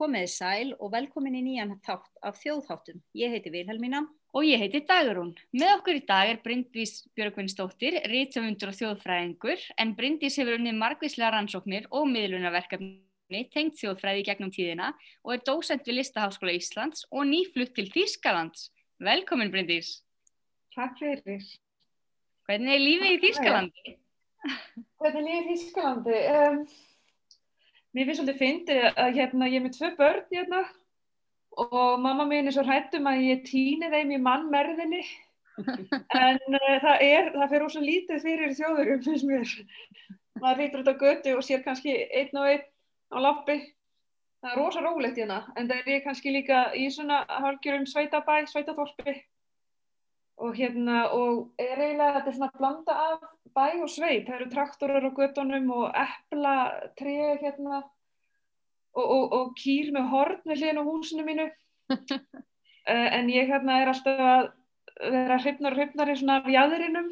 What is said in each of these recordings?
Komiði sæl og velkomin í nýjan þátt af þjóðháttum. Ég heiti Vilhelmína. Og ég heiti Dagrún. Með okkur í dag er Bryndís Björgvinsdóttir, rítsöfundur og þjóðfræðingur, en Bryndís hefur unnið margvíslega rannsóknir og miðlunarverkefni tengt þjóðfræði gegnum tíðina og er dósent við Listaháskóla Íslands og nýflutt til Þýskalands. Velkomin Bryndís. Takk fyrir. Hvernig er lífið í Þýskalandi? Hvernig er lífið í Þýskalandi? Um, mér finnst svolítið fyndið að hérna, ég er með tvö börn hérna og mamma mín er svo hrættum að ég týni þeim í mannmerðinni. En uh, það er, það fyrir ósað lítið fyrir þjóðurum finnst mér. Maður rýtur út á götu og sér kannski einn og einn á lappi það er rosa rólegt hérna en það er kannski líka í svona hálgjörum sveitabæ, sveitaþorpi. Og hérna og er eiginlega þetta er svona blanda af bæ og sveit, það eru traktorar á götunum og epla, tré hérna og, og, og kýr með horn við hlýðin á húsinu mínu. Uh, en ég hérna er alltaf að vera hrifnar og hrifnar í svona fjæðurinnum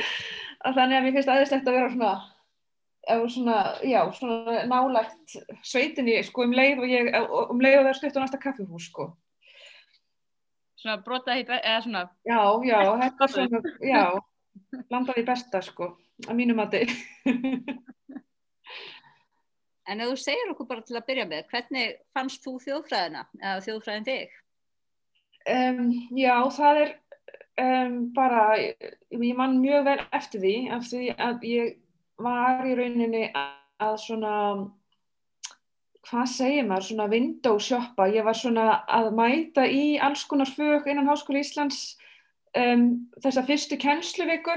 að þannig að mér finnst aðeinslegt að vera svona eða svona, já, svona nálægt sveitinni, sko, um leið og ég um leið og það er stutt á næsta kaffihús, sko. Svona brotaði, eða svona Já, já, þetta er svona, já landaði besta, sko að mínum að þið En ef þú segir okkur bara til að byrja með, hvernig fannst þú þjóðfræðina eða þjóðfræðin þig? Um, já, það er um, bara, ég man mjög vel eftir því, af því að ég var í rauninni að svona, hvað segir maður, svona window shoppa, ég var svona að mæta í alls konar fög innan Háskóli Íslands um, þessa fyrstu kennsluviku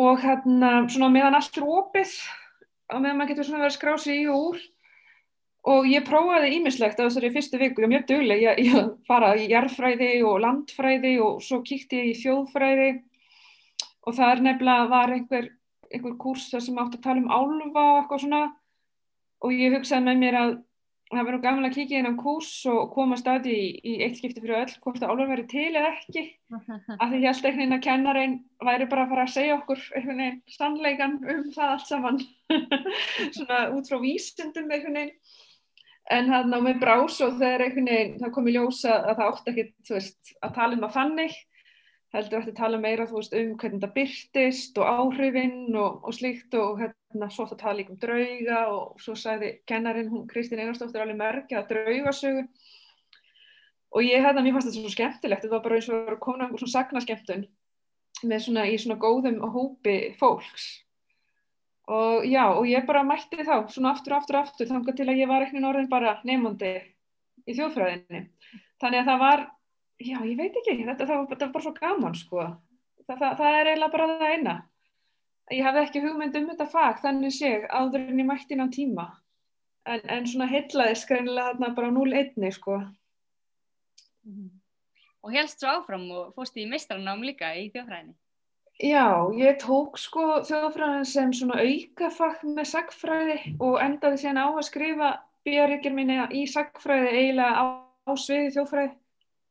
og hérna svona meðan allt er opið á meðan maður getur svona verið að skrá sig í og úr. Og ég prófaði ímislegt á þessari fyrstu viku, ég var mjög dugleg ég, ég fara í jarðfræði og landfræði og svo kíkti ég í þjóðfræði. Og það er nefnilega var einhver, einhver kurs þar sem átt að tala um álfa og eitthvað svona. Og ég hugsaði með mér að það verður gaman að kíkja inn á kurs og koma staði í, í eitt skipti fyrir öll hvort að álfa verið til eða ekki. Af því held einhvern veginn að kennarein væri bara að fara að segja okkur einhvern veginn sannleikan um það allt saman. Svona út frá vísendum einhvern veginn. En það ná með brás og þegar einhvern veginn það kom í ljósa að það ótt ekki veist, að tala um að þannig heldur eftir að tala meira veist, um hvernig það byrtist og áhrifinn og, og slíkt og hérna svo að tala líka um drauga og svo sagði kennarin hún Kristín Einarstóttir alveg merkja að draugasögu. Og ég hérna mér fannst þetta svo skemmtilegt. Þetta var bara eins og að koma einhver svona sagnaskemmtun með svona í svona góðum hópi fólks. Og já og ég bara mætti þá svona aftur og aftur og aftur þangar til að ég var eitthvað orðin bara nefnandi í þjóðfræðinni. Þannig að það var já, ég veit ekki, þetta, það, þetta var bara svo gaman sko, það, það, það er eiginlega bara það eina. Ég hafði ekki hugmynd um þetta fag, þannig sé áður en ég mætti innan tíma, en, en svona heitlaði skrænilega þarna bara 0-1 sko. Mm -hmm. Og helst svo áfram og fórst í mistranám líka í þjóðfræðinni? Já, ég tók sko þjóðfræðin sem svona aukafag með sagfræði og endaði síðan á að skrifa bíaríkjum minni í sagfræði eiginlega á, á sviði þjóðfræði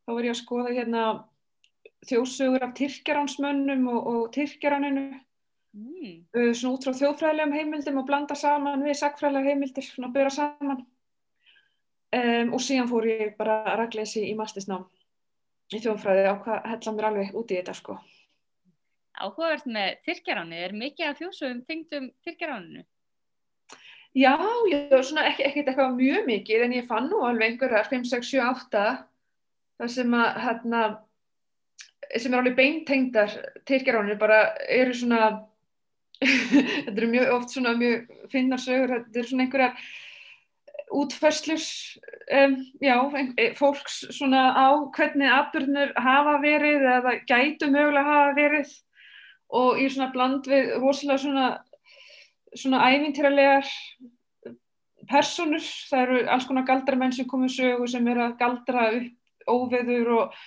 þá var ég að skoða hérna þjóðsögur af Tyrkjaránsmönnum og, og Tyrkjaráninu mm. uh, svona út frá þjóðfræðilegum heimildum og blanda saman við sagfræðilega heimildir, svona byrja saman um, og síðan fór ég bara að reglesi í mastisnám í þjóðfræði á hvað hella mér alveg út í þetta sko Áhugavert með Tyrkjaránu, er mikið af þjóðsögum tengdum Tyrkjaráninu? Já, ég svona ekkert eitthvað mjög mikið en ég fann nú alveg einhverjar 5, 6, 7, 8 það sem að hérna, sem er alveg beintengdar Tyrkjaránir bara eru svona þetta eru mjög oft svona mjög finnar sögur, þetta eru svona einhverjar útferslur um, já, ein, fólks svona á hvernig atbyrnur hafa verið eða gætu mögulega hafa verið og í svona bland við rosalega svona svona ævintýralegar personur, það eru alls konar galdramenn sem komið sögu sem eru að galdra upp óveður og,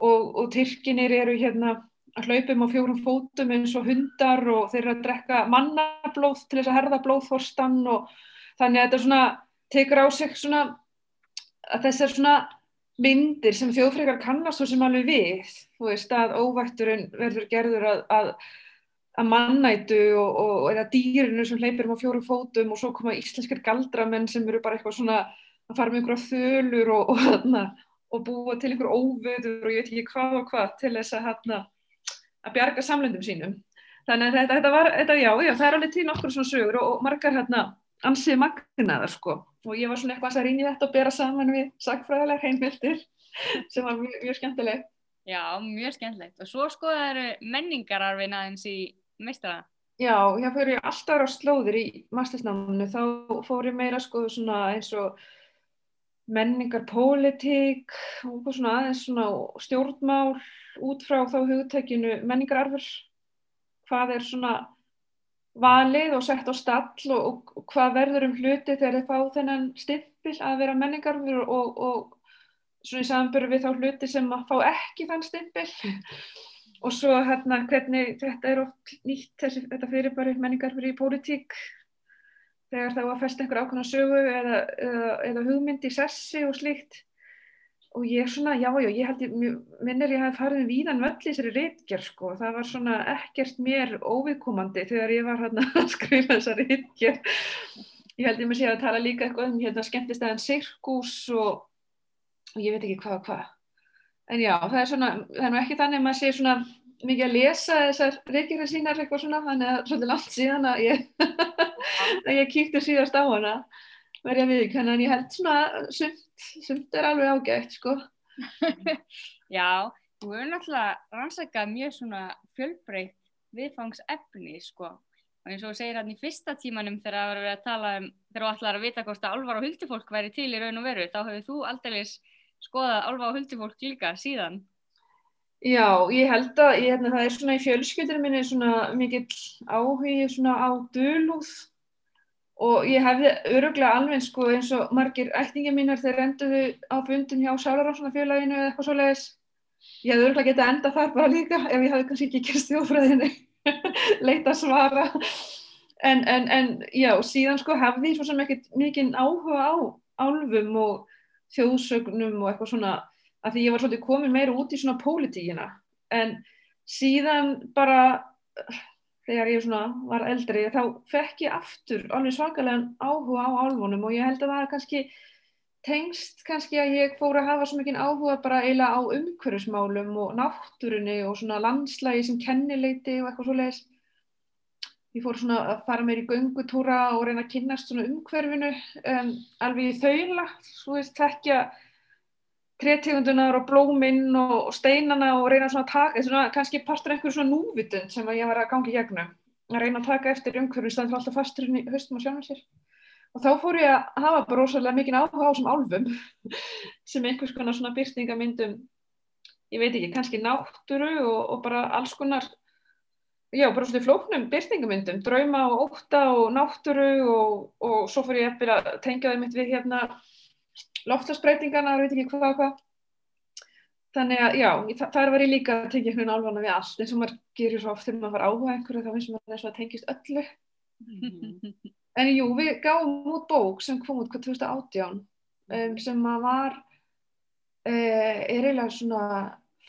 og, og Tyrkinir eru hérna að hlaupum á fjórum fótum eins og hundar og þeir eru að drekka mannablóð til þess að herða blóðforstan og þannig að þetta svona tekur á sig svona að þessar svona myndir sem þjóðfrekar kannast og sem alveg við, þú veist að óvætturinn verður gerður að, að að mannætu og, og eða dýrinu sem hleypir um á fjórum fótum og svo koma íslenskir galdramenn sem eru bara eitthvað svona að fara með einhverja þölur og, og, hérna, og búa til einhver óvöður og ég veit ekki hvað og hvað til þess að, hérna, að bjarga samlendum sínum. Þannig að þetta, þetta var, þetta, já, já, það er alveg til nokkur svona sögur og, og margar hérna ansið magnaðar sko og ég var svona eitthvað að rýna þetta og bera saman við sagfræðilega heimildir sem var mjög, mjög skemmtileg. Já, mjög skemmtilegt. Og svo skoðaður menningararfin aðeins í meistara. Já, hér fyrir ég alltaf á slóðir í mastersnáminu, þá fór ég meira sko svona eins og menningarpólitík og svona aðeins svona stjórnmál út frá þá hugtækinu menningararfur, hvað er svona valið og sett á stall og, og hvað verður um hluti þegar þið fá þennan stimpil að vera menningararfur og, og svona í samanbyrju við þá hluti sem að fá ekki þann stimpil. Og svo hérna hvernig þetta er oft nýtt þessi, þetta fyrirbæri menningararfur í pólitík þegar það var að festa einhver ákvæmna sögu eða, eða, eða hugmynd í sessi og slíkt. Og ég svona, já, já, ég held ég, minnir ég hef farið víðan völl í þessari reitger sko, það var svona ekkert mér óviðkomandi þegar ég var hérna að skrifa þessari reitger ég held ég mér sé að tala líka eitthvað um hérna skemmtistæðan sirkus og, og ég veit ekki hvað og hvað. En já, það er svona, það er nú ekki þannig að maður sé svona mikið að lesa þessar reykjara sínar eitthvað svona, þannig að svolítið langt síðan að ég, að ég kíkti síðast á hana verja við, þannig að ég held svona sumt, sumt er alveg ágætt sko. Já, þú hefur náttúrulega rannsakað mjög svona fjölbreytt viðfangsefni sko. Og eins og þú segir hann í fyrsta tímanum þegar það var að vera að tala um þegar þú ætlar að vita hvort að álvar og huldufólk væri til í raun og veru, þá hefur þú aldrei skoðað álvar og huldufólk líka síðan Já, ég held að ég, hérna, það er svona í fjölskyldinu minni svona mikill áhugi svona á dölúð og ég hefði öruglega alveg sko eins og margir ættingi mínar þeir enduðu á fundin hjá Sálarásunafélaginu eða eitthvað svo leiðis. Ég hefði öruglega getið að enda þar bara líka ef ég hefði kannski ekki kyrst þjóðfræðinni leita að svara. En, en, en já, síðan sko hefði ég svo sem ekkert mikinn áhuga á álfum og þjóðsögnum og eitthvað svona að því ég var svolítið komin meira út í svona pólitíkina. En síðan bara þegar ég svona var eldri þá fekk ég aftur alveg svakalega áhuga á álfunum og ég held að það er kannski tengst kannski að ég fór að hafa svo mikið áhuga bara eiginlega á umhverfismálum og náttúrunni og svona landslægi sem kennileiti og eitthvað svo leiðis ég fór svona að fara meir í göngutúra og reyna að kynast svona umhverfinu um, alveg í þaula svo veist þekkja tretegundunar og blóminn og steinana og reyna svona að taka, svona, kannski partur einhverju svona núvitund sem ég var að gangi í gegnum, að reyna að taka eftir umhverju staðan fyrir alltaf fastur í höstum og sjálfum sér. Og þá fór ég að hafa bara rosalega mikið áhuga á þessum álfum sem einhvers konar svona byrtingamyndum, ég veit ekki, kannski náttúru og, og bara alls konar, já, bara svona flóknum byrtingamyndum, drauma og óta og náttúru og, og svo fór ég að tengja það mitt við hérna loftasbreytingarna, veit ekki hvað hvað. Þannig að já, þar var ég líka að tengja einhvern alveg við allt, eins og maður gerir svo oft þegar maður var áhuga einhverju þá finnst maður þess að tengist öllu. Mm. En jú, við gáum út bók sem kom út hvað 2018 um, sem var, uh, er eiginlega svona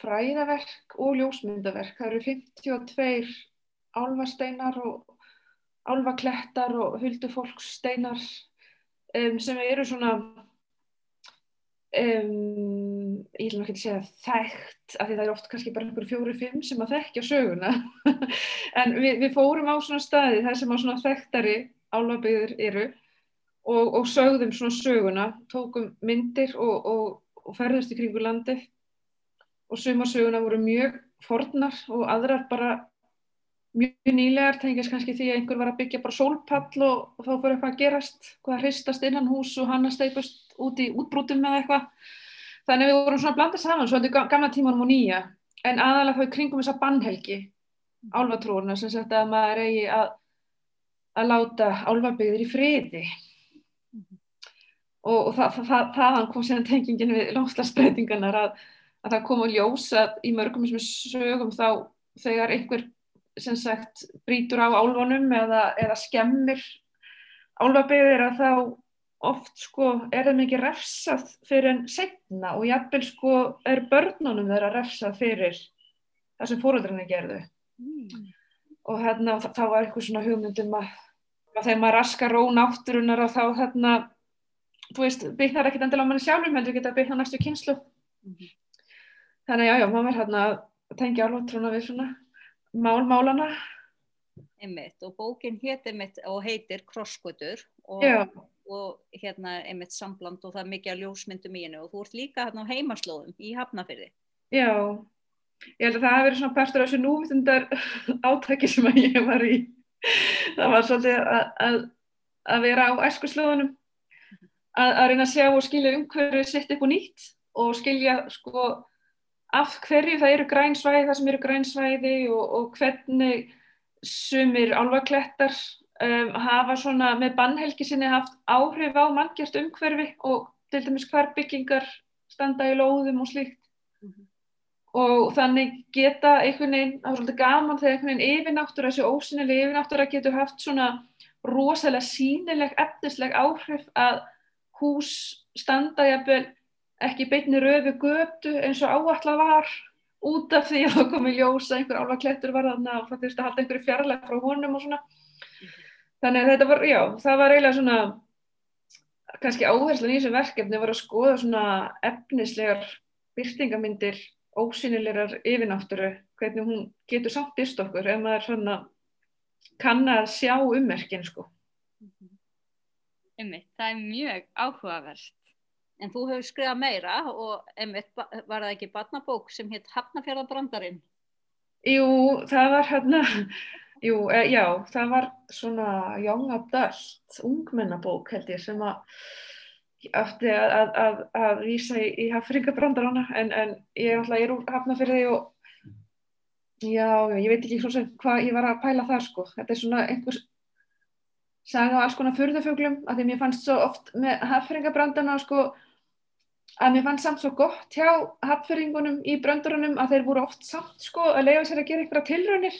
fræðaverk og ljósmyndaverk. Það eru 52 álvasteinar og álvaklettar og huldufólkssteinar um, sem eru svona Um, ég vil náttúrulega segja þekkt af því það er oft kannski bara einhverju fjóru-fimm sem að þekkja söguna. En við, við fórum á svona staði þar sem að svona þekktari álabeyður eru og, og sögðum svona söguna tókum myndir og, og, og ferðast í kringu landi og suma söguna voru mjög fornar og aðrar bara mjög nýlegar tengist kannski því að einhver var að byggja bara sólpall og þá fyrir eitthvað að gerast hvað hristast innan hús og hann að steipast út í útbrútum eða eitthvað þannig við vorum svona að blanda saman svolítið gamla tímanum og nýja en aðalega þá í kringum þessa bannhelgi álvatrúurna sem sagt að maður eigi að að láta álvabyggðir í friði mm -hmm. og, og það, það, þaðan kom síðan tengingin við lóslasbreytingarnar að, að það kom að ljósa í mörgum sem sögum þá þegar einhver sem sagt brítur á álvanum eða, eða skemmir álvabyggðir að þá oft sko er það mikið refsað fyrir en segna og jafnvel sko er börnunum þeirra refsað fyrir það sem fóröldrinni gerðu mm. og hérna þá var eitthvað svona hugmyndum að, að þegar maður raskar ró nátturunar og þá hérna þú veist, byggnar ekkert endilega á manni sjálfum heldur geta byggna næstu kynslu Mhm. þannig að já, já, maður er hérna að tengja alveg trúna við svona mál málana Einmitt, og bókin hétt einmitt og heitir Krossgötur og, og hérna einmitt sambland og það er mikið að ljósmyndum í hennu og þú ert líka hérna á heimaslóðum í Hafnafyrði. já ég held að það hafi verið svona partur af þessu núvitundar átaki sem að ég var í. Það var svolítið að, að, að vera á æskuslóðunum að, að reyna að sjá og skilja umhverju sitt upp og nýtt og skilja sko af hverju það eru grænsvæði, það sem eru grænsvæði og, og hvernig sumir álfaklettar um, hafa svona með bannhelgi sinni haft áhrif á manngjart umhverfi og til dæmis hvar byggingar standa í lóðum og slíkt Mhm. og þannig geta einhvern veginn, það er svolítið gaman þegar einhvern veginn yfirnáttúra, þessi ósynileg yfirnáttúra getur haft svona rosalega sínileg, efnisleg áhrif að hús standa jafnvel ekki beinni röfu götu eins og áallar var. Út af því að það komi ljós að einhver álfa klettur var þarna og það þurfti að halda einhverju fjarlæg frá honum og svona. Þannig að þetta var, já, það var eiginlega svona kannski áherslan í þessu verkefni var að skoða svona efnislegar byrtingamyndir ósynilegar yfirnáttúru hvernig hún getur samt byrst okkur ef maður svona kann að sjá ummerkin sko. Einmitt, það er mjög áhugavert. En þú hefur skrifað meira og einmitt var það ekki barnabók sem hétt Hafnafjörðabrandarinn. Jú, það var hérna jú, e, já, það var svona young adult ungmennabók held ég sem að átti að, að, að, að vísa í, í hafringabrandarana en, en ég ég er úr hafnafyrði og já, ég veit ekki svo sem hvað ég var að pæla þar sko þetta er svona einhvers saga á alls konar furðufuglum að því mér fannst svo oft með hafringabrandana sko að mér fannst samt svo gott hjá hafnfyrringunum í bröndurunum að þeir voru oft samt sko að leifa sér að gera einhverja tilraunir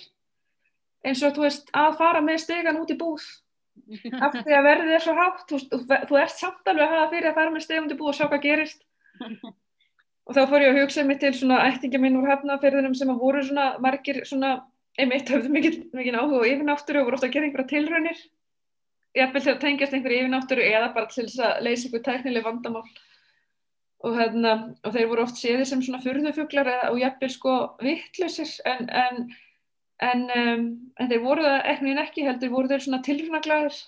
eins og þú veist að fara með stegan út í búð. Af því að verðið er svo hátt þú, þú, ert samt alveg að hafa fyrir að fara með stegan út í búð og sjá hvað gerist. Og þá fór ég að hugsa mig til svona ættinga minn úr hafnaferðinum sem að voru svona margir svona einmitt höfðu mikið, áhuga og yfirnáttúru og voru ofta að gera einhverja tilraunir. Jafnvel til að tengjast einhverju yfirnáttúru eða bara til þess að leysa einhver tæknileg vandamál og, hérna, og þeir voru oft séði sem svona furðufuglar og jafnvel sko vittlausir en, en, en, um, en þeir voru það ekkert ekki heldur voru þeir svona tilrunaglæðir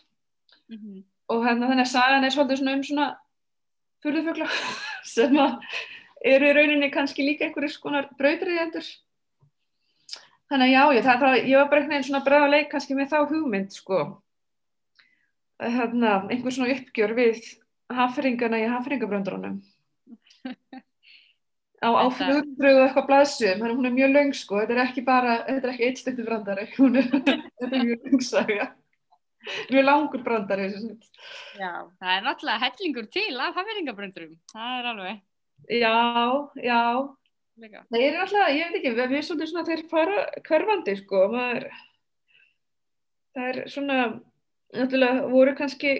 Mm -hmm. og hérna þannig að sagan er svolítið svona um svona furðufugla sem eru í rauninni kannski líka einhverjir skonar brautriðendur þannig að já, ég, það, það, ég var bara einhvern veginn svona bræða leik kannski með þá hugmynd sko. Hérna, einhver svona uppgjör við hafringana í hafringabröndrunum á, á Þetta- flugbröðu eitthvað blaðsum, hún er mjög löng sko, þetta er ekki bara, þetta er ekki eitt stöndi brandari, hún er, þetta er mjög löng saga, mjög langur brandari. Já, Það er náttúrulega hellingur til af hafðingabröndurum. Það er alveg já, já, líka. það er alltaf, ég veit ekki, við erum svolítið svona þeir fara hverfandi sko, maður, það er svona, náttúrulega voru kannski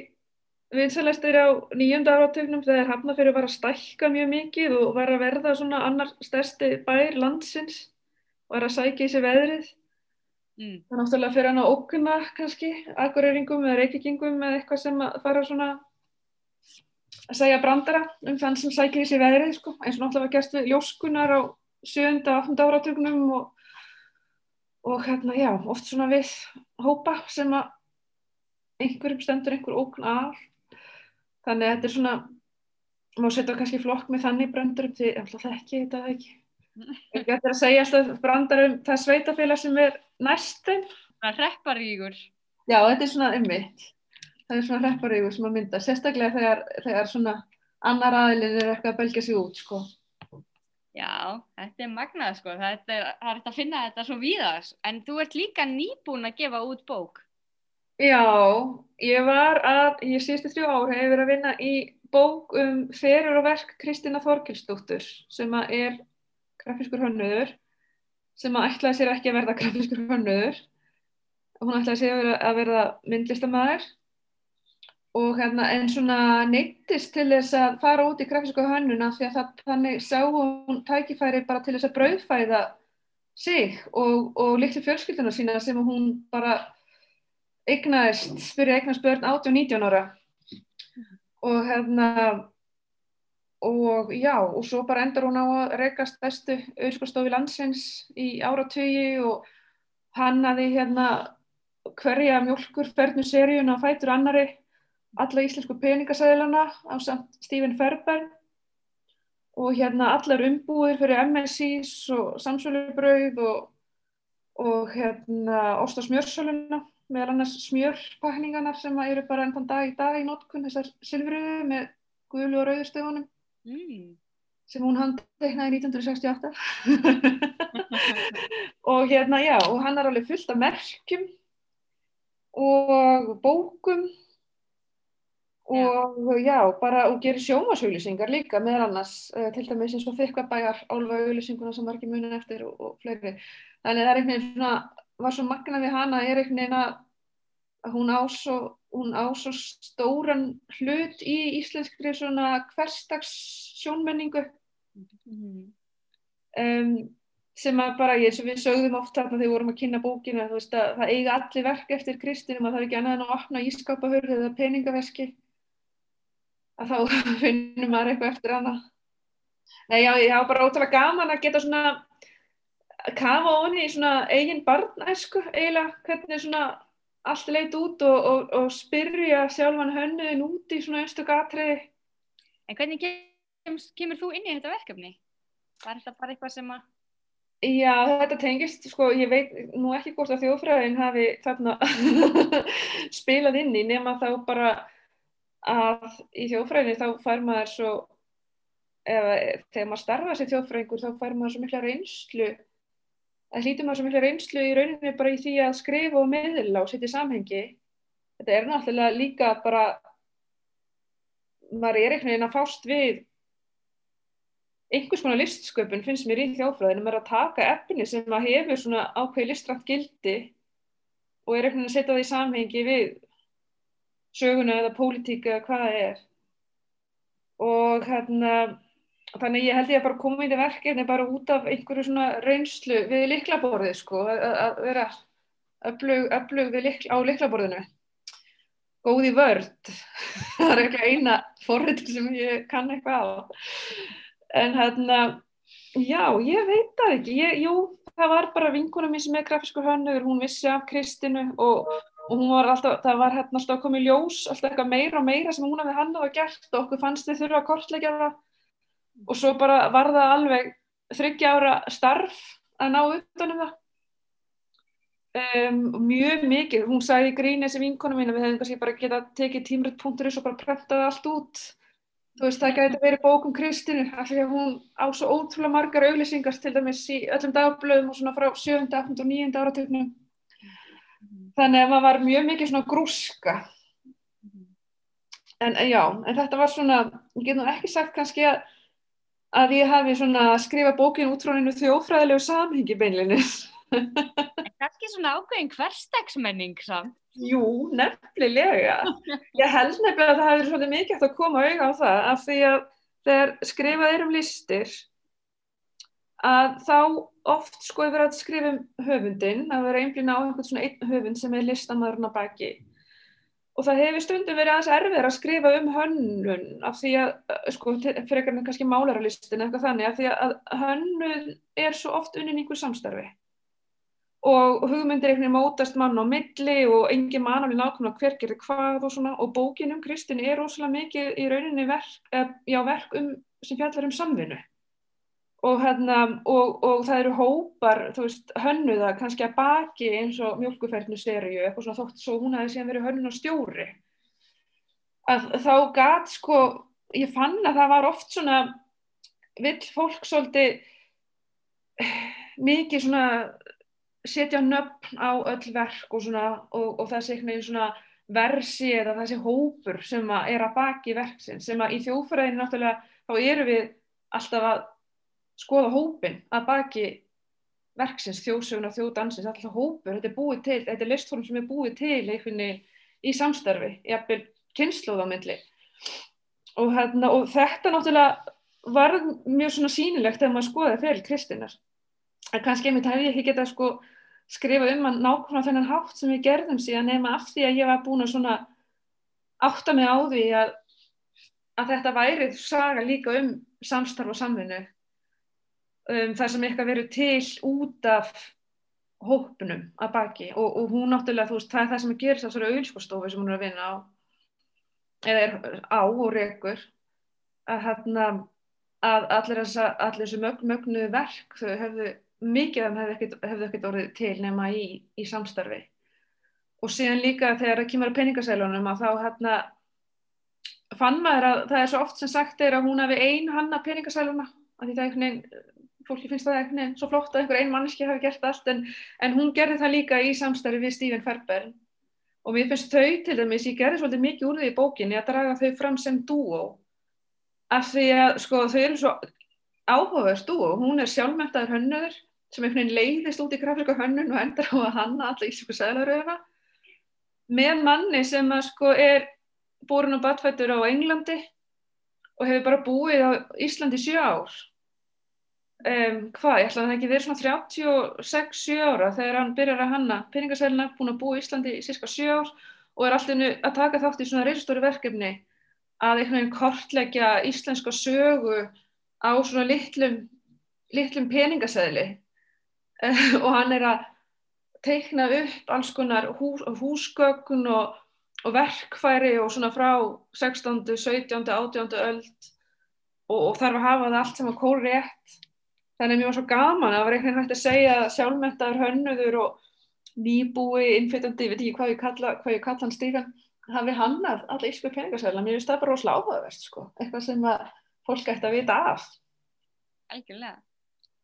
vinsalæstir á nýjönda áratögnum þegar Hafnarfjörður var að stækka mjög mikið og var að verða svona annar stærsti bær landsins var að sækja í sig veðrið Mm. það er náttúrulega fyrir hann að ókunna kannski akureyringum eða reykikingum eða eitthvað sem að fara svona að segja brandara um þann sem sækir í sig veðrið sko, eins og náttúrulega var gerst við ljóskunar á 7. og 8. áratögnum og, og hérna já, oft svona við hópa sem að einhverjum stendur einhver ókn af þannig að þetta er svona má setja kannski flokk með þannig brandur því alltaf þekki ég þetta ekki Ég ætti að segja alltaf brandar um það sveitafélag sem er næst þeim. Það repparígur. Já, þetta er svona ummitt. Það er svona hrepparígur sem að mynda, sérstaklega þegar, þegar svona annar aðilin er eitthvað að belgja sig út, sko. Já, þetta er magnað sko. Þetta er, það er að finna þetta svo víðast. En þú ert líka nýbúin að gefa út bók. Já, ég var að, ég síðustu þrjú ár hef ég verið að vinna í bók um ferur og verk Kristina Þorkilsdóttur sem að er grafiskur hönnuður sem að ætlaði sér ekki að verða grafiskur hönnuður. Hún ætlaði sér að verða, að verða myndlistamæður og hérna en svona neittist til þess að fara út í grafisku hönnuna því að það, þannig sá hún tækifæri bara til þess að brauðfæða sig og, og litlu fjölskylduna sína sem hún bara eignaðist, byrja eignast börn 18-19 ára. Og hérna og já, og svo bara endur hún á að reyka stærstu auðskostofi landsins í áratögi og hannaði hérna hverja mjölkur fernu seríun á fætur annari alla íslensku peningasæðilana á samt Stephen Ferber og hérna allar umbúðir fyrir MSIs og samsvölubrauð og, og hérna Ósta smjörsöluna meðal annars smjörpakninganar sem eru bara enn þann dag í dag í nótkunn þessar silfriðu með guðlu og rauðurstöfunum Mm. sem hún handteiknaði 1968 og hérna já og hann er alveg fullt af merkjum og bókum. Og já, bara og gerir sjómasauðlýsingar líka meðal annars uh, til dæmis eins og þykkabæjar álfa auðlýsinguna sem margir munin eftir og, og fleiri. Þannig það er einhvern veginn svona var svo magna við hana er einhvern veginn að að hún á svo, hún á svo stóran hlut í íslenskri svona hverstags sjónmenningu Mm. um, sem að bara ég, sem við sögðum oft þarna þegar við vorum að kynna bókina þú veist að það eiga allir verk eftir Kristinum að það er ekki annað en að opna ískapahörð eða peningaveski. Að þá finnum maður eitthvað eftir hana Nei, já, ég hafa bara ótrúlega gaman að geta svona að kafa onni í svona eigin barnæsku eiginlega, hvernig svona allt leit út og, og, og spyrja sjálfan hönnuðin út í svona einstu gatriði En hvernig kemur, kemur þú inn í þetta verkefni? Var þetta bara eitthvað sem að... Já, þetta tengist, sko, ég veit nú ekki hvort að þjóðfræðin hafi þarna spilað inn í nema þá bara að í þjóðfræðinni þá fær maður svo, eða þegar maður starfa sér þjóðfræðingur þá fær maður svo mikla reynslu, það hlýtur maður svo mikla reynslu í rauninni bara í því að skrifa og meðla og setja samhengi. Þetta er náttúrulega líka bara, maður er einhvern veginn að fást við einhvers konar listsköpun finnst mér í þjóðfræðinu maður er að taka efni sem að hefur svona ákveði listrænt gildi og er einhvern veginn að setja það í samhengi við söguna eða pólitíka eða hvað það er og hérna þannig ég held ég að bara koma í þetta verkefni bara út af einhverju svona reynslu við liklaborðið sko að, að vera öflug, likla, á liklaborðinu góð í vörd það er ekki eina forritur sem ég kann eitthvað á. En hérna já, ég veit það ekki. Ég, jú, það var bara vinkuna mín sem er grafiskur hönnuður, hún vissi af Kristinu og, og hún var alltaf það var hérna alltaf komið ljós, alltaf eitthvað meira og meira sem hún hafði hannað og gert og okkur fannst þið þurfa að kortleggja það og svo bara var það alveg þryggja ára starf að ná utanum það um, mjög mikið hún sagði í gríni þessi vinkona mín að við hefðum kannski bara getað tekið tímrödd.is og bara prentaði allt út þú veist það gæti verið bókum Kristinu af því að hún á svo ótrúlega margar auglýsingar til dæmis í öllum dagblöðum og svona frá 7. 8. og 9. áratögnum þannig að maður var mjög mikið svona grúska en já, en þetta var svona ég get nú ekki sagt kannski að að ég hafi svona skrifað bókin út frá hennu þjófræðilegu samhengi beinlinis En kannski svona ákveðin hverstagsmenning samt. Jú, nefnilega. Ég held nefnilega að það hefur svolítið mikið að koma auðvitað á það af því að þegar skrifað er um listir að þá oft sko er verið að skrifa um höfundin, að vera einblýna á einhvern svona einn höfund sem er listamæðurinn að baki og það hefur stundum verið aðeins erfið að skrifa um hönnun af því að, sko, fyrir ekkert kannski málaralistin eitthvað þannig, af því að hönnun er svo oft unnin einhver samstarfi. Og hugmyndir einhvern veginn mótast mann á milli og engin mann alveg nákvæmlega hver gerir hvað og svona. Og bókin um Kristin er rosalega mikið í rauninni verk, eh, já, verk um, sem fjallar um samvinnu og, hérna, og, og það eru hópar, veist, hönnuða kannski að baki eins og mjölkuferðinu serju, eitthvað svona þótt svo hún hafi síðan verið hönnun og stjóri. Að þá gat sko, ég fann að það var oft svona vill fólk svolítið mikið svona setja nöfn á öll verk og, svona, og, og þessi einhvern veginn svona versi eða þessi hópur sem að er að baki verksin sem að í þjófræðinu náttúrulega þá eru við alltaf að skoða hópin að baki verksins, þjóðsöguna, þjóðdansins, alltaf hópur, þetta er búið til, þetta er listform sem er búið til einhvern í samstarfi, jafnvel kynnslóðamilli og, hérna, og þetta náttúrulega var mjög svona sínilegt þegar maður skoði fyrir Kristinnar. En kannski einmitt hef ég ekki getað sko skrifa um að nákvæmlega þennan hátt sem við gerðum síðan nema af því að ég var búin að svona átta mig á því að að þetta væri saga líka um samstarf og samvinnu um, það sem eitthvað verið til út af hópnum að baki. Og, og hún náttúrulega, þú veist, það er það sem að gerist á þessari auðvilskostofu sem hún er að vinna á. Eða er á og rekur. Að hérna að allir þessu mög, mögnuðu verk þau hefðu, mikið af þeim hefðu ekkert orðið til nema í, í samstarfi. Og síðan líka þegar það kemur að peningasælunum að þá hérna fann maður að það er svo oft sem sagt er að hún hafi ein hanna peningasæluna að því það er einhvern veginn fólki finnst það veginn svo flott að einhver ein manneski hafi gert allt en, en hún gerði það líka í samstarfi við Stephen Ferber og mér finnst þau til dæmis, ég gerði svolítið mikið úr því í bókinni að draga þau fram sem dúo af því að sko þau eru svo áhugaverð dúo, hún er sjálfmentaður hönnöður sem einhvern veginn leiðist út í grafrika hönnun og endar á að hanna alla ísöku sælaröfa með manni sem að sko er búin og batfættur á Englandi og hefur bara búið á Íslandi sjö ár um, hvað, ég ætla að það ekki verið svona 36-7 ára þegar hann byrjar að hanna peningasæluna, búin að búa í Íslandi í cirka 7 ár og er alltaf að taka þátt í svona reysastóri verkefni að einhvern veginn kortleggja íslenska sögu á svona litlum, litlum peningasæli og hann er að teikna upp alls konar hús, húsgögn og, og verkfæri og svona frá 16., 17., 18. öld og, og þarf að hafa það allt sem að kóri rétt þannig að mér var svo gaman að það var einhvern veginn hægt að segja að sjálfmentaður hönnuður og nýbúi, innflytjandi, ég veit ekki hvað ég kalla, hvað ég kalla hann Stífan, hafi hannað alla ísku peningasæla, mér finnst það bara rosalega áhugaverst sko, eitthvað sem að fólk ætti að vita af. Algjörlega.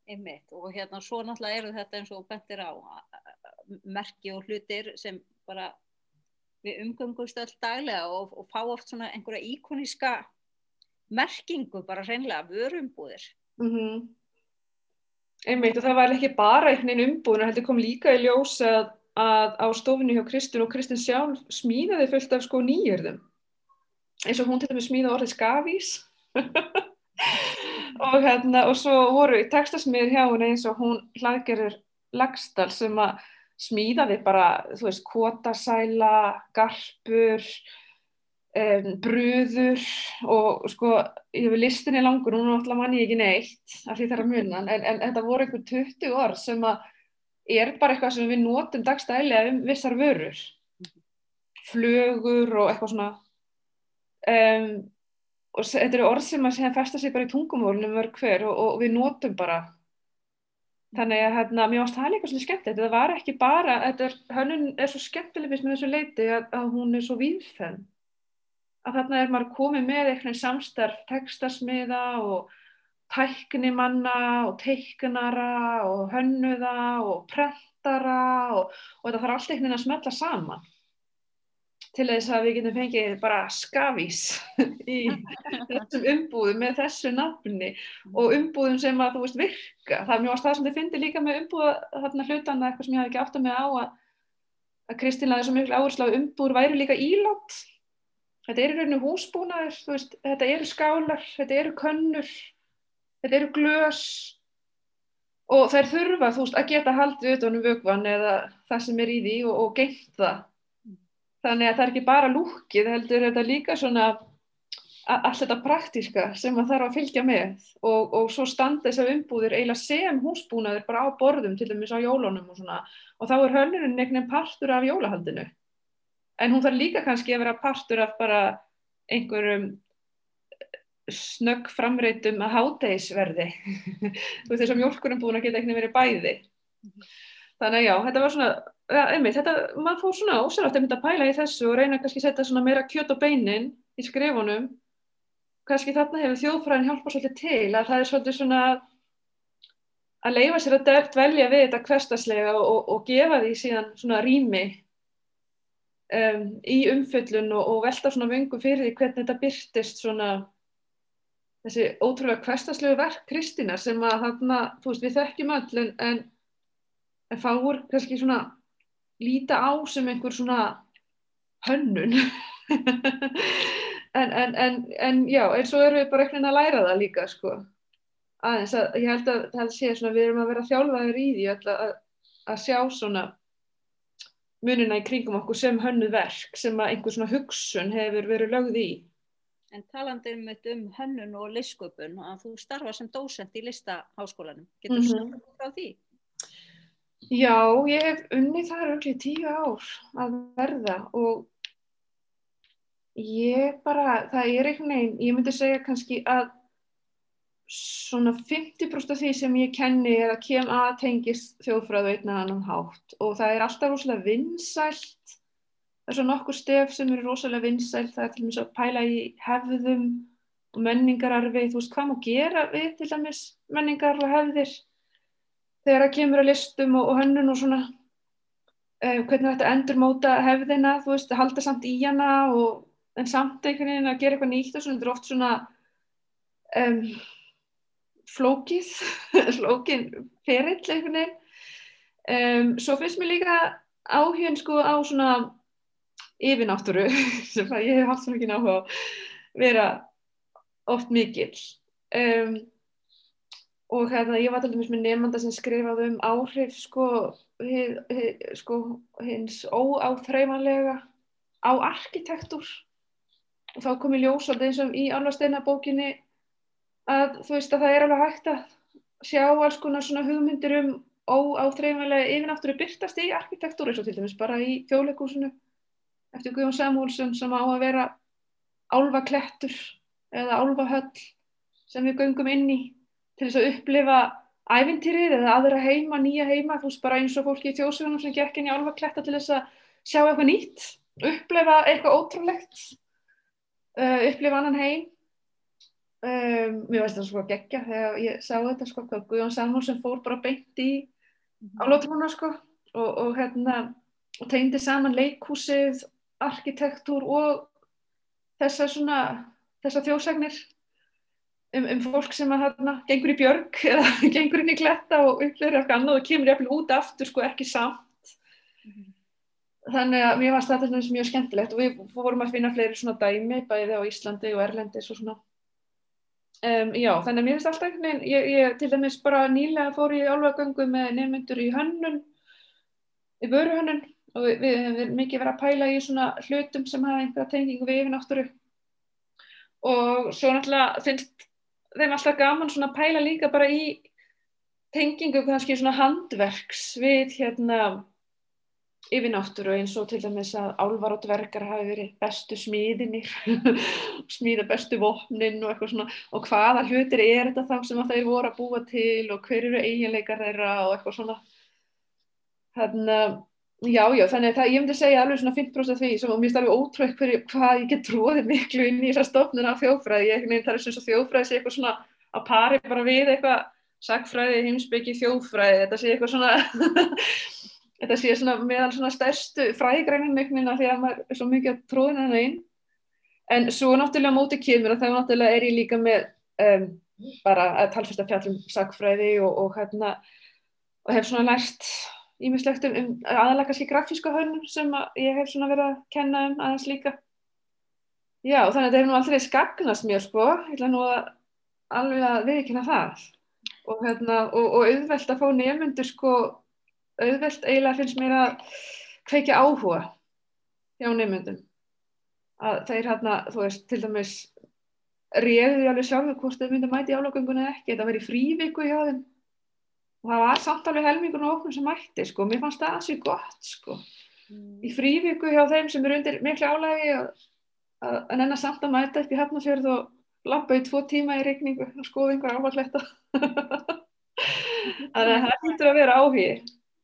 Einmitt og hérna svo náttúrulega eru þetta eins og bentir á merki og hlutir sem bara við umgöngumst öll daglega og, og fá oft svona einhverja íkoníska merkingu bara hreinlega vörumbúðir. Mm -hmm. Einmitt og það var ekki bara einhvern veginn umbúðin, heldur kom líka í ljós að, að á stofinu hjá Kristun og Kristun sjálf smíðaði fullt af sko nýjörðum. Eins og hún til dæmis smíða orðið skafís og hérna og svo voru í textasmiður hjá hún eins og hún hlaðgerður Lagstall sem að smíðaði bara, þú veist, kvotasæla, garpur, um, bröður og sko ég hefur listinni langur, hún er alltaf manni ekki neitt af því það er að muna, en, en þetta voru einhver 20 orð sem að er bara eitthvað sem við notum dagstælega um vissar vörur. Flögur og eitthvað svona. Um, og þetta eru orð sem að festa sig bara í tungumólunum mörg hver og, og við notum bara. Þannig að hérna, mér varst það líka svolítið skemmt þetta var ekki bara, þetta er, hönnun er svo skemmtileg fyrst með þessu leiti að, að hún er svo víðfenn að þarna er maður komið með eitthvað samstarf tekstasmiða og tæknimanna og teiknara og hönnuða og prentara og, og þetta þarf alltaf einhvern veginn að smetla saman til þess að við getum fengið bara skafís í þessum umbúðum með þessu nafni og umbúðum sem að þú veist virka. Það er mjög ást það sem þið finnir líka með umbúða þarna hlutana eitthvað sem ég hef ekki átt að með á að, að Kristín laði svo mjög áherslu á umbúður væri líka ílátt þetta eru rauninu húsbúnaður, veist, þetta eru skálar, þetta eru könnur, þetta eru glös. Og þær þurfa veist, að geta haldið utan um vögvan eða það sem er í því og, og geimt það. Þannig að það er ekki bara lúkið, heldur þetta líka svona allt þetta praktíska sem það þarf að fylgja með. Og, og svo standa þessar umbúðir eiginlega sem húsbúnaður bara á borðum til dæmis á jólunum og svona. Og þá er hölnurinn einhvern veginn partur af jólahaldinu en hún þarf líka kannski að vera partur af bara einhverjum snögg framreitum að hátegisverði þú veist þess að mjölkurum búin að geta eitthvað verið bæði. Þannig að já, þetta var svona ja, einmitt, þetta, maður fór svona ósælátt mynda að pæla í þessu og reyna kannski að setja svona meira kjöt á beinin í skrifunum. Kannski þarna hefur þjóðfræðin hjálpað svolítið til að það er svolítið svona að leifa sér að dvelja við þetta hverstaslega og, og, og gefa því síðan svona rými um, í umföllun og, og velta svona vöngum fyrir því hvernig þetta byrtist svona þessi ótrúlega hverstaslegu verk Kristina sem að þarna, þú veist, við þekkjum öll en, en, en fáur kannski svona líta á sem einhver svona hönnun. En, en, já, eins og erum við bara einhvern veginn að læra það líka sko. Aðeins að ég held að það sé svona við erum að vera þjálfaður í því að, að, að sjá svona munina í kringum okkur sem hönnuð verk sem að einhver svona hugsun hefur verið lögð í En talandi um þetta um hönnun og listsköpun að þú starfa sem dósent í listaháskólanum. Getur þú Mhm. sagt frá því? Já, ég hef unnið þar auðvitað tíu ár að verða og ég bara, það er einhvern veginn, ég myndi segja kannski að svona 50% af því sem ég kenni eða kem að tengist þjóðfræðu einn eða annan hátt. Og það er alltaf rosalega vinsælt, það er svo nokkur stef sem eru rosalega vinsælt, það er til dæmis að pæla í hefðum og menningararfi, þú veist hvað má gera við til dæmis menningar og hefðir? Þegar það kemur að listum og, og hönnun og svona uh, hvernig þetta endur móta hefðina, þú veist, halda samt í hana og, en samt einhvern veginn að gera eitthvað nýtt og svona, þetta er oft svona um, flókið, flókin ferill einhvern veginn. Um, svo finnst mér líka áhugin sko á svona yfirnáttúru sem að ég hef haft svona ekki náhuga á vera oft mikill. Um, og hérna ég var til dæmis með nefnda sem skrifaði um áhrif sko, hið, hið, sko hins óáþreifanlega á arkitektúr og þá kom í ljós alltaf eins og í alvarsteina bókinni að þú veist að það er alveg hægt að sjá alls konar svona hugmyndir um óáþreifanlega yfirnáttúru byrtast í arkitektúr eins og til dæmis bara í þjóðleikúsinu eftir Guðjón Samúlsson sem á að vera álfaklettur eða álfahöll sem við göngum inn í til þess að upplifa ævintýrið eða aðra heima, nýja heima, þú veist bara eins og fólki í þjóðsögunum sem gekk inn í álfakletta til þess að sjá eitthvað nýtt, upplifa eitthvað ótrúlegt, uh, upplifa annan heim. Um, mér veist það svo að gegja þegar ég sá þetta sko, hvað Guðjón Samúlsson fór bara beint í álótrúna sko og, og hérna og tegndi saman leikhúsið, arkitektúr og þessa svona, þessa þjóðsagnir um, um fólk sem að hérna gengur í björg eða gengur inn í kletta og upplifir eitthvað annað og kemur jafnvel út aftur sko ekki samt. Þannig að mér varst þetta svona mjög skemmtilegt og við fórum að finna fleiri svona dæmi bæði á Íslandi og Erlendis og svona. Um, já, þannig að mér finnst alltaf einhvern veginn, ég, ég til dæmis bara nýlega fór ég álfagöngu með nefnundur í hönnun, í vöruhönnun og við, hefum mikið verið að pæla í svona hlutum sem hafa einhverja tengingu við yfirnáttúru. Og svo náttúrulega finnst þeim alltaf gaman svona að pæla líka bara í tengingu kannski svona handverks við hérna yfirnáttúru eins og til dæmis að álvar og dvergar hafi verið bestu smíðinir smíða bestu vopnin og eitthvað svona. Og hvaða hlutir er þetta þá sem þeir voru að búa til og hver eru eiginleikar þeirra og eitthvað svona? Þannig að já, já, þannig að ég myndi segja alveg svona 50% af því sem mér finnst alveg ótrúið hverju hvað ég get tróðið miklu inn í þessa stofnun af þjóðfræði, ég nefnir það er svona þjóðfræði sé eitthvað svona að pari bara við eitthvað sagfræði, heimsbyggi, þjóðfræði. Þetta sé eitthvað svona þetta sé svona meðal svona stærstu fræðigrænin miknina því að maður er svo mikið að tróðina hana inn. En svo náttúrulega mótið kemur og þá náttúrulega er ég líka með um, bara að talfesta fjallum sagfræði og, og hérna og hef svona lært ímislegt um, um aðalega kannski grafíska hönnum sem ég hef svona verið að kenna um aðeins líka. Já þannig að þetta hefur nú aldrei skagnast mér sko. Ég ætla nú að alveg að viðkynna það. Og hérna og, og auðvelt að fá nefnundur sko auðvelt eiginlega finnst mér að kveikja áhuga hjá nefnundum að þeir hérna, þú veist, til dæmis réðu því alveg sjálfur hvort þau myndi mæti álagöngun eða ekki, þetta verið fríviku hjá þeim. Og það var samt alveg helmingun og okkur sem mætti, sko, mér fannst það ansið gott, sko. Í fríviku hjá þeim sem eru undir miklu álægi að nennar samt að mæta upp í Hafnarfjörð og lappa í tvo tíma í regningu og skoða einhver ávagletta þannig að það hýttur að vera áhugi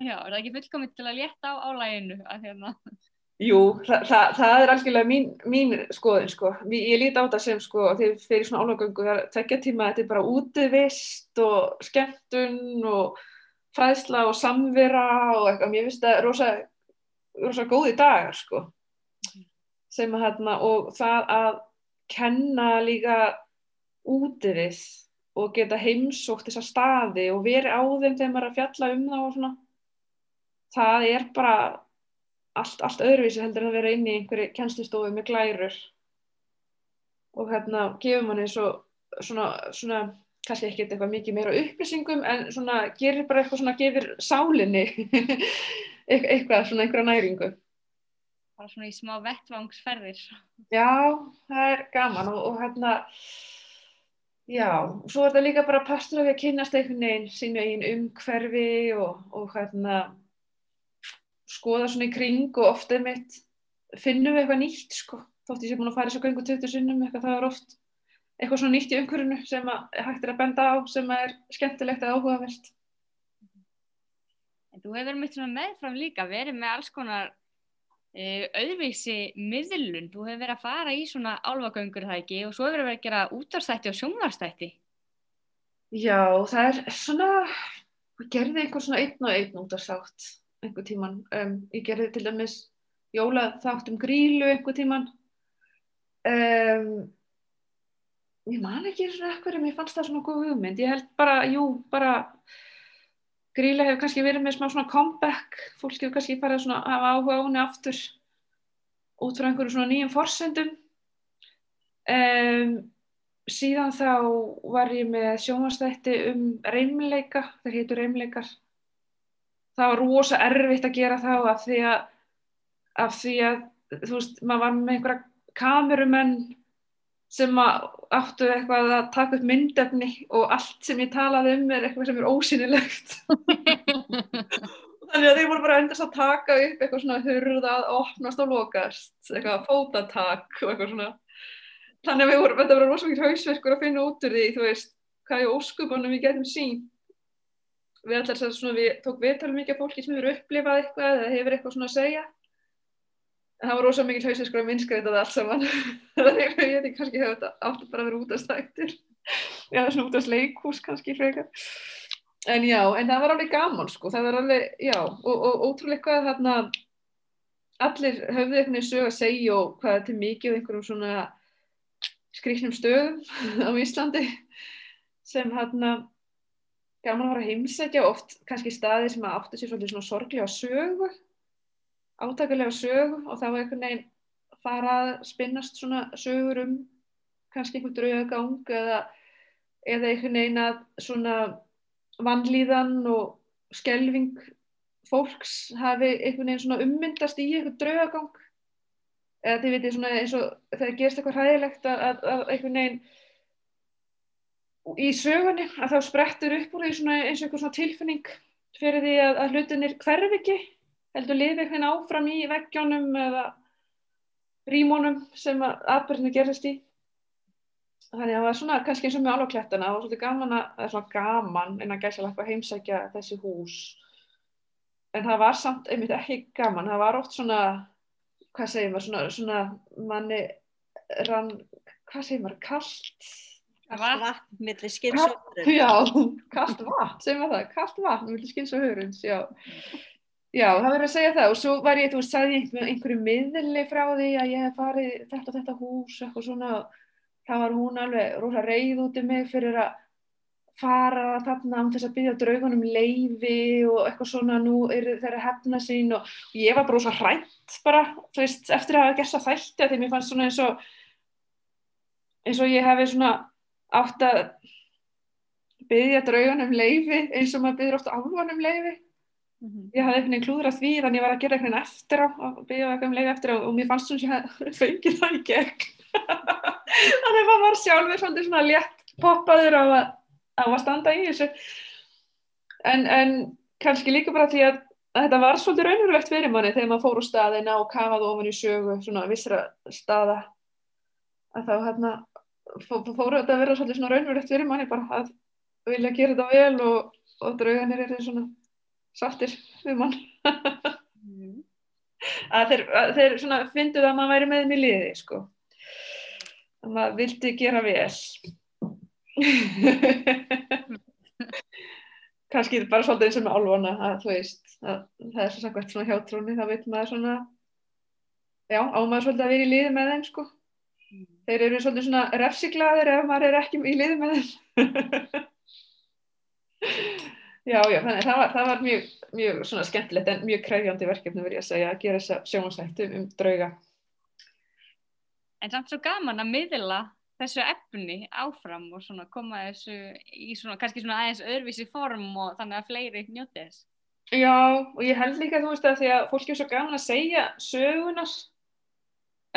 Já, er það ekki fullkomið til að létta á álæginu hérna? Jú, það, það, það er algjörlega mín, mín skoðin, sko. Ég líti á þetta sem, sko, þegar fyrir svona álagöngu, það er tvekja tíma, þetta er bara útivist og skemmtun og fræðsla og samvera og eitthvað. Mér finnst það rosa, rosa góði dagar, sko. Sem að hérna, og það að kenna líka útivið og geta heimsókt þessa staði og verið á þeim þegar maður er að fjalla um það og svona. Það er bara allt, allt öðruvísi heldur að vera inn í einhverju kennslistofu með glærur og hérna gefur manni svo, svona, svona kannski ekki eitthvað mikið meira upplýsingum en svona gerir bara eitthvað svona gefur sálinni eitthvað svona einhverja næringu bara svona í smá vettvangsferðir. Já, það er gaman og, og hérna, já, svo er þetta líka bara partur af því að kynast einhvern veginn sínu eigin umhverfi og, og hérna, skoða svona í kring og oft er mitt, finnum við eitthvað nýtt, sko, þótt ég sé búin að fara í svo göngu 20 sinnum, eitthvað það er oft eitthvað svona nýtt í umhverfinu sem að hægt er að benda á, sem er skemmtilegt eða áhugavert. En þú hefur mitt svona meðfram líka verið með alls konar uh, auðvísi miðlun. Þú hefur verið að fara í svona álvagöngur það ekki og svo hefur verið að gera útvarstætti og sjónvarstætti. Já, það er svona, gerði einhver svona einn og einn útvarsátt einhver tíman. Um, ég gerði til dæmis jólaþátt um grílu einhver tíman. Um, ég man ekki en mér fannst það svona góð hugmynd. Ég held bara, jú, bara Gríla hefur kannski verið með smá svona comeback, fólk hefur kannski farið svona að hafa áhuga á henni aftur út frá einhverju svona nýjum forsendum. Um, síðan þá var ég með sjónvastætti um reymleika, þeir heitur reymleikar. Það var rosa erfitt að gera þá af því að, af því að þú veist, maður var með einhverja kamerumenn sem áttu eitthvað að taka upp myndefni og allt sem ég talaði um er eitthvað sem er ósynilegt þannig að þeir voru bara endast að taka upp eitthvað svona hurðað, opnast og lokast eitthvað fótatak og eitthvað svona. Þannig að við vorum, þetta var rosalega hausverkur að finna út úr því, þú veist hvað í óskupunum við getum sín við allar svona, við tók viðtal mikið fólki sem hefur upplifað eitthvað eða hefur eitthvað svona að segja. Það var rosalega mikil hausiskur að minnskreita það allt saman. Þannig að ég veit kannski hefur þetta átt að bara vera út af stættir já svona út af sleikús kannski frekar. En já, en það var alveg gaman sko, það var alveg, já og, og ótrúlega hvað þarna allir höfðu veginn sög að segja og hvað er til mikið og einhverjum svona skriknum stöðum á Íslandi sem hérna gaman að fara að heimsækja oft kannski staði sem að áttu sér svolítið svona sorglega sögu átakalega sög og þá er einhvern veginn fara að spinnast svona sögur um kannski einhvern draugagang eða, eða einhvern veginn að svona vannlíðan og skelving fólks hafi einhvern veginn svona ummyndast í einhvern draugagang. Eða þið veitir svona eins og það gerst eitthvað hræðilegt að, að, að einhvern veginn í sögunni að þá sprettur upp úr því svona eins og einhver svona tilfinning fyrir því að, að hlutinir hverf ekki. Heldur lifi eitthvað áfram í veggjónum eða rímónum sem aðbyrjunni gerist í. Þannig að það var svona kannski eins og með áloklettana það var svolítið gaman að, það er svona gaman en að gæsa eitthvað heimsækja þessi hús. En það var samt einmitt ekki gaman, það var oft svona hvað segir maður, svona, svona manni rann, hvað segir maður, kallt Kallt vatn millir skins og hörund Já, kallt vatn, segir maður það, kallt vatn millir skins og hörund, já. Já, það verður að segja það og svo var ég, þú veist, sagði ég einhverju miðli frá því að ég hef farið þetta og þetta hús eitthvað svona þá var hún alveg rosa reyð út í mig fyrir að fara þarna um þess að byggja draugunum leiði og eitthvað svona nú er þeirra hefna sín og, og ég var bara rosa hrænt bara, þú veist, eftir að hafa gert það þætti að því mér fannst svona eins og eins og ég hefi svona átt að byggja draugunum leiði eins og maður byggir ofta álvanum leiði Mm -hmm. Ég hafði einhvern veginn klúðrað því þannig að ég var að gera einhvern veginn eftir á og byggja eitthvað um leið eftir á og mér fannst svona að ég fengið það í gegn. þannig að maður var sjálfur svona létt poppaður á að, á að standa í þessu. En, en kannski líka bara því að, að þetta var svolítið raunverulegt fyrir manni þegar maður fór úr staðina og kafaði ofan í sögu svona vissra staða að þá hérna fóru þetta að vera svolítið svona raunverulegt fyrir manni bara að vilja gera þetta vel og, og drauganir er svona sattir við mann mm. að þeir, að þeir svona fynduð að maður væri með þeim í liði sko að maður vildi gera vel kannski bara svolítið eins og með álvana að þú veist að það er svona svona hjátrúni þá veit maður svona já ámaður svolítið að vera í liði með þeim sko. Þeir eru svolítið svona refsiglaðir ef maður er ekki í liði með þeim Já, já, þannig það var, það var mjög, mjög svona skemmtilegt en mjög kræfjandi verkefni verið að segja að gera þessa sjónasættu um drauga. En samt svo gaman að miðla þessu efni áfram og svona koma þessu í svona, kannski svona aðeins öðruvísi form og þannig að fleiri njóti þess. Já, og ég held líka, þú veist, að því að fólki er svo gaman að segja sögunar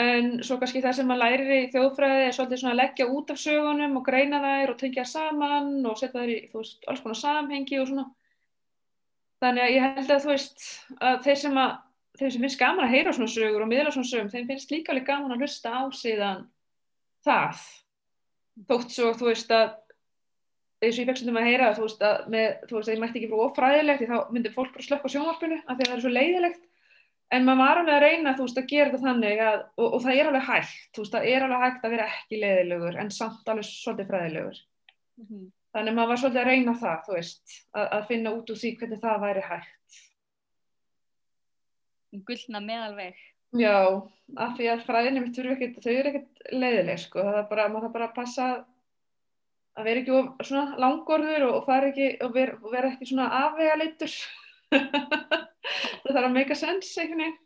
en svo kannski það sem maður lærir í þjóðfræði er svolítið svona að leggja út af sögunum og greina þær og tengja saman og setja þær í, veist, alls konar samhengi og svona. Þannig að ég held að, þú veist, að þeir sem að, þeir sem finnst gaman að heyra svona sögur og miðla svona sögum, þeim finnst líka alveg gaman að hlusta á síðan það. Þótt svo, þú veist, að eins og ég fekk svona að heyra þú veist að, með, þú veist, að ég mætti ekki frá ofræðilegt þá myndir fólk bara slökka sjónvarpinu af því að það er svo leiðilegt en maður var alveg að reyna þú veist að gera þetta þannig að, og, og það er alveg hægt þú veist það er alveg hægt að vera ekki leiðilegur en samt alveg svolítið fræðilegur. Mm -hmm. þannig maður var svolítið að reyna það þú veist að, að finna út úr því hvernig það væri hægt. Gullna meðalveg. Já, af því að fræðinni mitt þau eru ekkert leiðileg sko. Það er bara, maður þarf bara að passa að vera ekki of, svona langorður og, og, ekki, og vera, vera ekki svona afvega leitur það þarf að make a sense einhvern veginn.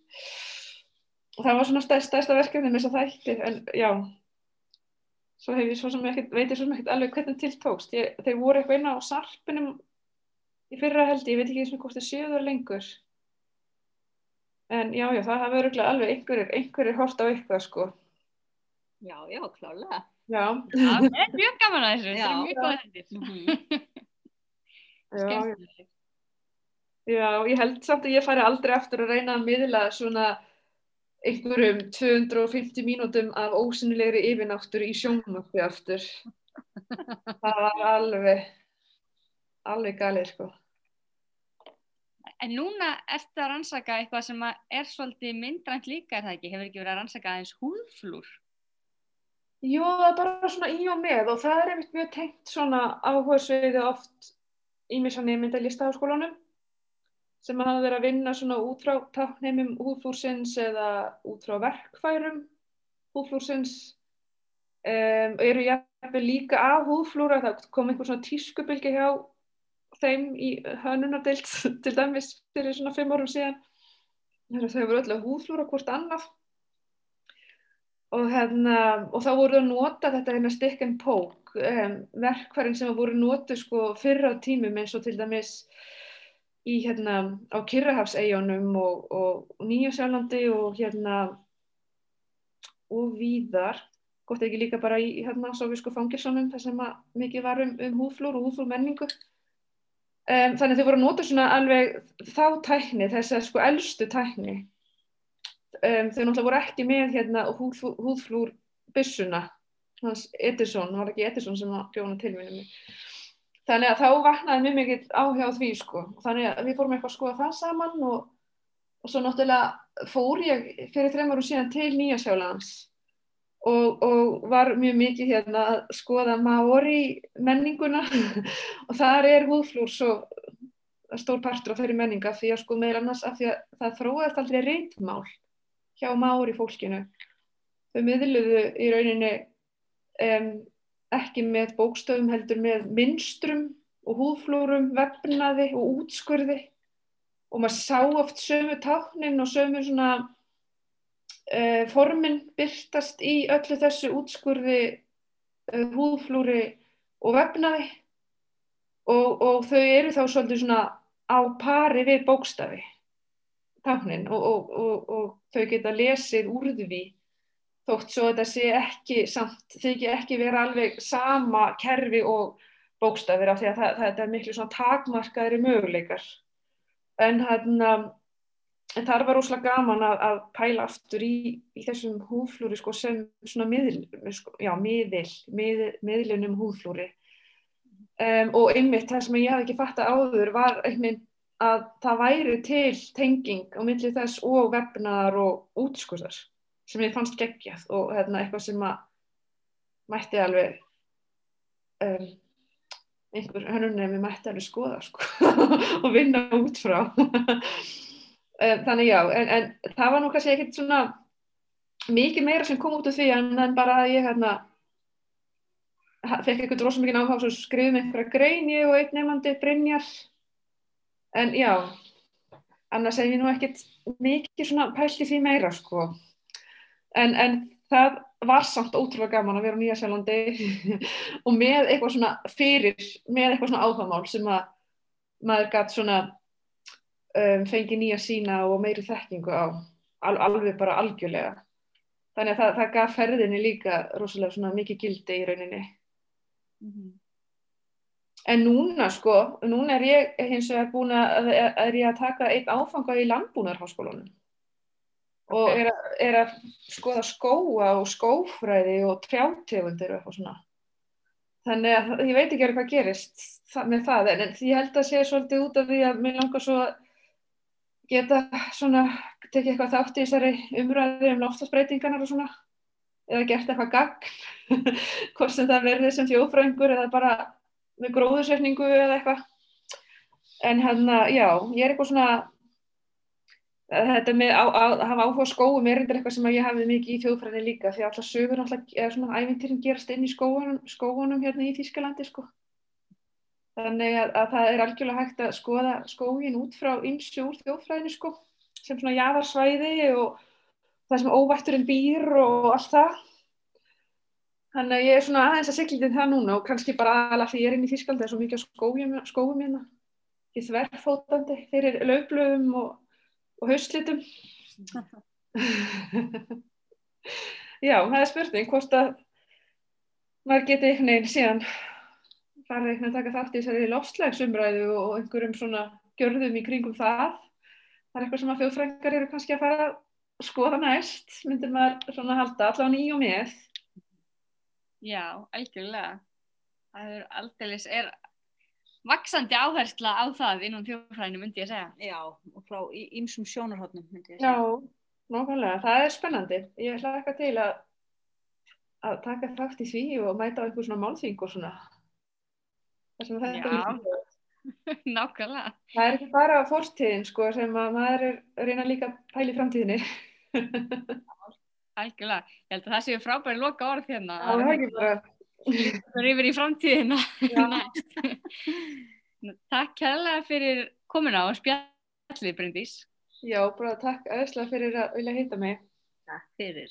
Og það var svona stæst, stæsta verkefni með þess að þætti en já. Svo hef ég svo sem ekki, veit ég svo sem ekki alveg hvernig til tókst. Ég, þeir voru eitthvað inn á sarpinum í fyrra held ég veit ekki eins og hvort það séður lengur. En já já það hafa verið alveg einhverjir, einhverjir hort á eitthvað sko. Já, já, klálega. Já. Það er mjög gaman að þessu, þetta er mjög góða þetta. Skemmtileg. Já, ég held samt að ég færi aldrei aftur að reyna að miðla svona einhverjum 250 mínútum af ósynilegri yfirnáttur í sjónmöppi aftur. Það var alveg, alveg galið sko. En núna ertu að rannsaka eitthvað sem er svolítið myndrænt líka, er það ekki? Hefur ekki verið að rannsaka aðeins húðflúr? Jú, það er bara svona í og með og það er einmitt mjög tengt svona áhuga sviði oft í mér svona nefnda listaháskólanum sem hafa verið að vinna svona út frá tákneimum húðflúrsins eða út frá verkfærum húðflúrsins um, og eru jæfnveg líka af húðflúra, það kom einhver svona tískubilgi hjá þeim í hönunardeilt til dæmis fyrir svona fimm árum síðan. Þau voru öll að húðflúra hvort annaf og, hérna, og þá voru að nota þetta hérna stick and poke um, verkfærin sem voru notu sko fyrra á tímum eins og til dæmis í hérna á Kirrahafseijónum og, og Nýjasjálandi og hérna og víðar. Gott ekki líka bara í hérna sovísku fangilsónum þar sem mikið var um, um húflúr og húflúr menningu um, þannig að þau voru að nota svona alveg þá tækni þess að sko eldstu tækni. Um, þau náttúrulega voru ekki með hérna húðflúr byssuna hans Edison, það var ekki Edison sem var bjóna tilvinnum þannig að þá vaknaði mjög mikið áhjá því sko, þannig að við fórum eitthvað að skoða það saman og, og svo náttúrulega fór ég fyrir þreim árum síðan til Nýjasjálands og, og var mjög mikið hérna að skoða Maori menninguna og þar er húðflúr svo stór partur af þeirri menninga því að sko meðal annars af því að það þróast aldrei reyndmál hjá mári fólkinu. Þau miðluðu í rauninni um, ekki með bókstöfum heldur með minstrum og húðflórum, vefnaði og útskurði. Og maður sá oft sömu táknin og sömu svona uh, formin byrtast í öllu þessu útskurði, uh, húðflóri og vefnaði. Og, og þau eru þá svolítið svona á pari við bókstafi táknin. Og, og, og, þau geta lesið úr því þótt svo þetta sé ekki samt, þau ekki vera alveg sama kerfi og bókstafir af því að það, það er miklu svona takmarkaðri möguleikar. En hérna en það var óslátt gaman að, að pæla aftur í, í þessum húflúri sko, sem miðl, sko, já, miðl, miðl, miðlunum húflúri um, og einmitt það sem ég hafði ekki fatt að áður var einmitt að það væri til tenging á milli þess og vefnaðar og útskurðar sem ég fannst geggjað og hérna, eitthvað sem að mætti alveg um, einhver hannunni mætti alveg skoða sko, og vinna út frá. Um, þannig já en, en það var nú kannski ekkert svona mikið meira sem kom út af því en, en bara að ég hérna fekk eitthvað drosa mikið áhuga og skrifum einhverja grein ég og einn nefnandi Brynjar. En já annars hef ég nú ekkert mikið svona pælt í því meira sko en, en það var samt ótrúlega gaman að vera á Nýjasjálandi og með eitthvað svona fyrir með eitthvað svona áhugamál sem að maður gætt svona um, fengi nýja sína og meiri þekkingu á, al, alveg bara algjörlega. Þannig að það, það gaf ferðinni líka rosalega svona mikið gildi í rauninni. Mm -hmm. En núna sko, núna er ég hins vegar búin að, er ég að taka einn áfanga í landbúnarháskólanum og er að, er að skoða skóa og skófræði og trjátegundir og eitthvað svona. Þannig að ég veit ekki alveg hvað gerist það, með það, en ég held að sé svolítið út af því að mér langar svo að geta svona, tekið eitthvað þátt í þessari umræði um loftasbreytingarnar og svona, eða gert eitthvað gagn, hvort sem það verði sem þjófrængur eða bara með gróðursetningu eða eitthvað. En hérna, já, ég er eitthvað svona, þetta með að, að hafa áhuga skóum er eitthvað sem ég hafði mikið í þjóðfræði líka því alltaf sögur alltaf, eða svona ævintýrin gerast inn í skóunum, skóunum hérna í Þískalandi sko. Þannig að, að það er algjörlega hægt að skoða skógin út frá ymsu úr þjóðfræðinu sko, sem svona jæðarsvæði og það sem óvætturinn býr og allt það. Þannig að ég er svona aðeins að siglitinn það núna og kannski bara alveg því ég er inn í Þískalandi, það er svo mikið skóum, skóum hérna, ekki þverfótandi fyrir lögblöðum og og haustlitum já, það er spurning hvort að maður geti einhvern veginn síðan farið einhvern veginn að taka þátt í þessari lofslagsumræðu og einhverjum svona gjörðum í kringum það. Það er eitthvað sem að þjóðfrængar eru kannski að fara að skoða næst myndir maður svona halda allavega í og með. Já, algjörlega. Það er aldrei er vaksandi áhersla á það innan þjóðfræðinu myndi ég segja. Já, og frá ímsum sjónarhóttnum myndi ég segja. Já, nákvæmlega, það er spennandi. Ég ætla eitthvað til að, að taka þátt í því og mæta á einhver svona málþing og svona. Það sem þetta líka. Nákvæmlega. Það er ekki bara fórstíðin sko sem að maður er að reyna líka að pæli framtíðinni. Algjörlega, ég held að það séu frábæri loka orð hérna. Já, það er ekki bara Það er yfir í framtíðina. Takk kærlega fyrir komina og spjallið Bryndís. Já, bara takk aðeinslega fyrir að vilja heita mig. Takk fyrir